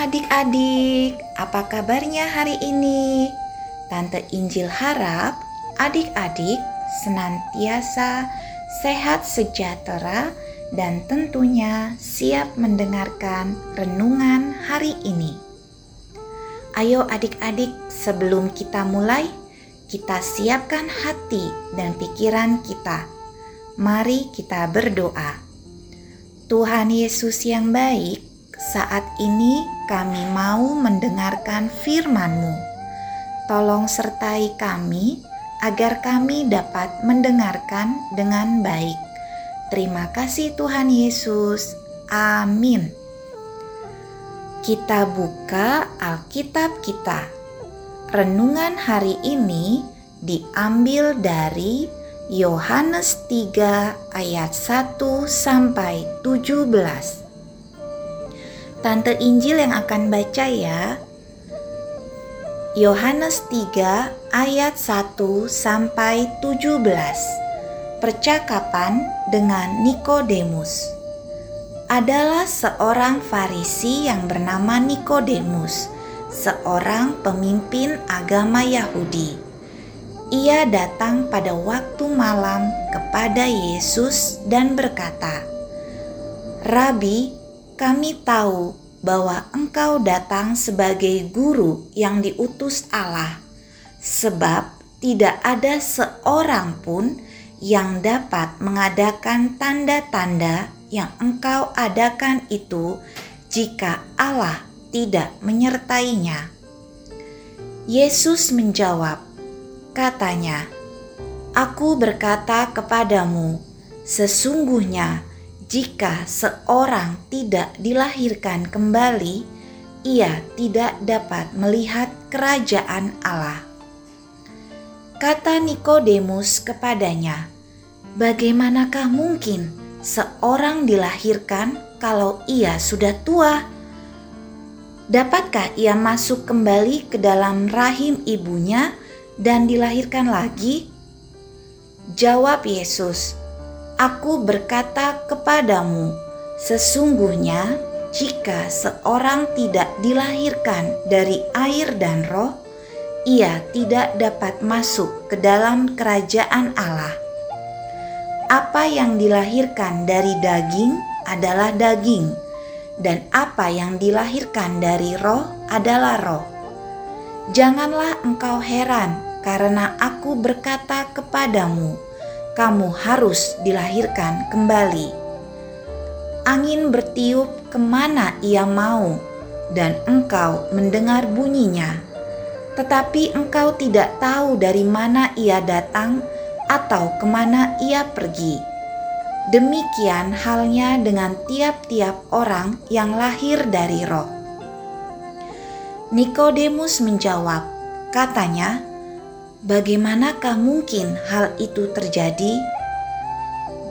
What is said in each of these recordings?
Adik-adik, apa kabarnya hari ini? Tante Injil harap adik-adik senantiasa sehat sejahtera dan tentunya siap mendengarkan renungan hari ini. Ayo adik-adik, sebelum kita mulai, kita siapkan hati dan pikiran kita. Mari kita berdoa. Tuhan Yesus yang baik, saat ini kami mau mendengarkan firman-Mu. Tolong sertai kami agar kami dapat mendengarkan dengan baik. Terima kasih Tuhan Yesus. Amin. Kita buka Alkitab kita. Renungan hari ini diambil dari Yohanes 3 ayat 1 sampai 17. Tante Injil yang akan baca ya. Yohanes 3 ayat 1 sampai 17. Percakapan dengan Nikodemus. Adalah seorang Farisi yang bernama Nikodemus, seorang pemimpin agama Yahudi. Ia datang pada waktu malam kepada Yesus dan berkata, "Rabi, kami tahu bahwa engkau datang sebagai guru yang diutus Allah, sebab tidak ada seorang pun yang dapat mengadakan tanda-tanda yang engkau adakan itu jika Allah tidak menyertainya. Yesus menjawab, katanya, "Aku berkata kepadamu, sesungguhnya..." jika seorang tidak dilahirkan kembali, ia tidak dapat melihat kerajaan Allah. Kata Nikodemus kepadanya, "Bagaimanakah mungkin seorang dilahirkan kalau ia sudah tua? Dapatkah ia masuk kembali ke dalam rahim ibunya dan dilahirkan lagi?" Jawab Yesus, Aku berkata kepadamu, sesungguhnya jika seorang tidak dilahirkan dari air dan roh, ia tidak dapat masuk ke dalam kerajaan Allah. Apa yang dilahirkan dari daging adalah daging, dan apa yang dilahirkan dari roh adalah roh. Janganlah engkau heran karena aku berkata kepadamu, kamu harus dilahirkan kembali. Angin bertiup ke mana ia mau, dan engkau mendengar bunyinya, tetapi engkau tidak tahu dari mana ia datang atau ke mana ia pergi. Demikian halnya dengan tiap-tiap orang yang lahir dari roh. Nikodemus menjawab, katanya, Bagaimanakah mungkin hal itu terjadi?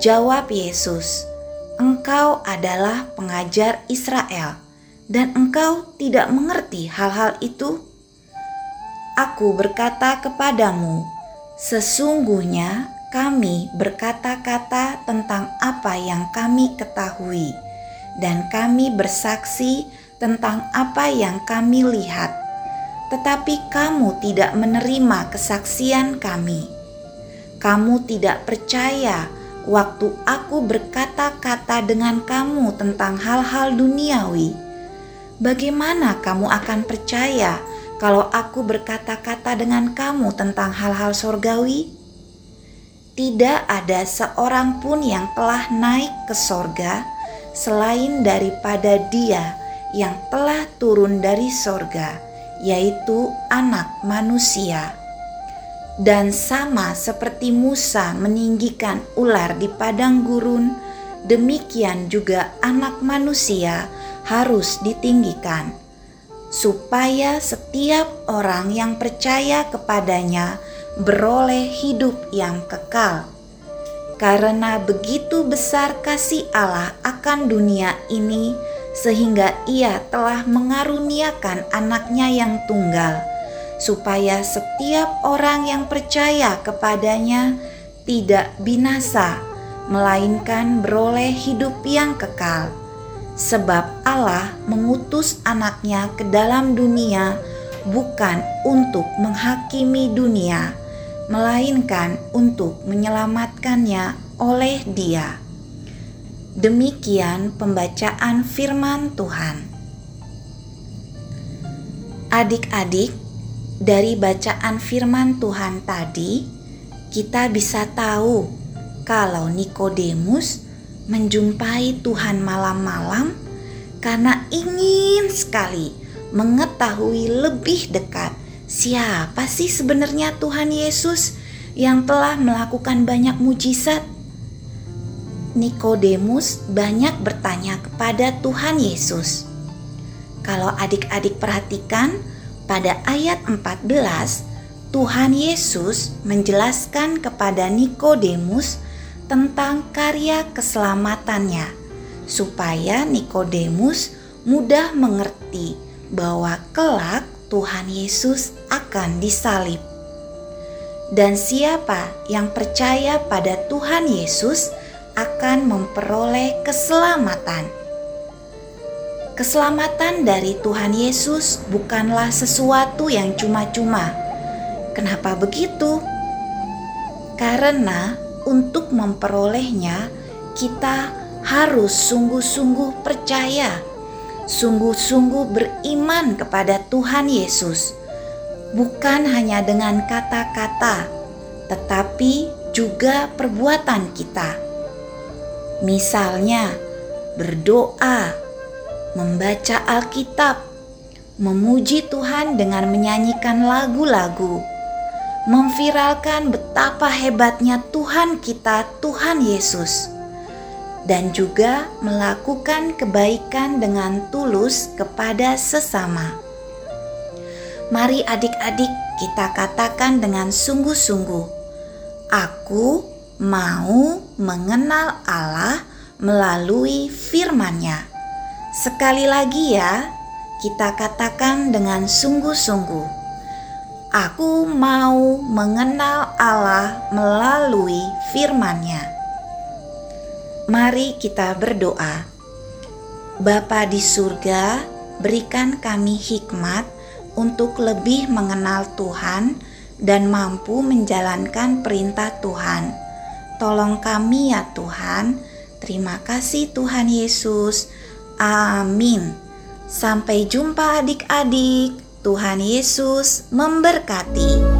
Jawab Yesus, "Engkau adalah pengajar Israel, dan engkau tidak mengerti hal-hal itu. Aku berkata kepadamu, sesungguhnya kami berkata-kata tentang apa yang kami ketahui, dan kami bersaksi tentang apa yang kami lihat." Tetapi kamu tidak menerima kesaksian kami. Kamu tidak percaya waktu aku berkata-kata dengan kamu tentang hal-hal duniawi. Bagaimana kamu akan percaya kalau aku berkata-kata dengan kamu tentang hal-hal sorgawi? Tidak ada seorang pun yang telah naik ke sorga selain daripada Dia yang telah turun dari sorga yaitu Anak Manusia. Dan sama seperti Musa meninggikan ular di padang gurun, demikian juga Anak Manusia harus ditinggikan, supaya setiap orang yang percaya kepadanya beroleh hidup yang kekal. Karena begitu besar kasih Allah akan dunia ini, sehingga ia telah mengaruniakan anaknya yang tunggal, supaya setiap orang yang percaya kepadanya tidak binasa, melainkan beroleh hidup yang kekal. sebab Allah mengutus anaknya ke dalam dunia bukan untuk menghakimi dunia, melainkan untuk menyelamatkannya oleh Dia. Demikian pembacaan Firman Tuhan. Adik-adik, dari bacaan Firman Tuhan tadi, kita bisa tahu kalau Nikodemus menjumpai Tuhan malam-malam karena ingin sekali mengetahui lebih dekat siapa sih sebenarnya Tuhan Yesus yang telah melakukan banyak mujizat. Nikodemus banyak bertanya kepada Tuhan Yesus. Kalau adik-adik perhatikan pada ayat 14 Tuhan Yesus menjelaskan kepada Nikodemus tentang karya keselamatannya, supaya Nikodemus mudah mengerti bahwa kelak Tuhan Yesus akan disalib. Dan siapa yang percaya pada Tuhan Yesus akan memperoleh keselamatan. Keselamatan dari Tuhan Yesus bukanlah sesuatu yang cuma-cuma. Kenapa begitu? Karena untuk memperolehnya, kita harus sungguh-sungguh percaya, sungguh-sungguh beriman kepada Tuhan Yesus, bukan hanya dengan kata-kata, tetapi juga perbuatan kita. Misalnya, berdoa, membaca Alkitab, memuji Tuhan dengan menyanyikan lagu-lagu memviralkan betapa hebatnya Tuhan kita, Tuhan Yesus, dan juga melakukan kebaikan dengan tulus kepada sesama. Mari, adik-adik, kita katakan dengan sungguh-sungguh: "Aku mau mengenal Allah melalui firman-Nya." Sekali lagi, ya, kita katakan dengan sungguh-sungguh Aku mau mengenal Allah melalui firman-Nya. Mari kita berdoa. Bapa di surga, berikan kami hikmat untuk lebih mengenal Tuhan dan mampu menjalankan perintah Tuhan. Tolong kami ya Tuhan. Terima kasih Tuhan Yesus. Amin. Sampai jumpa adik-adik. Tuhan Yesus memberkati.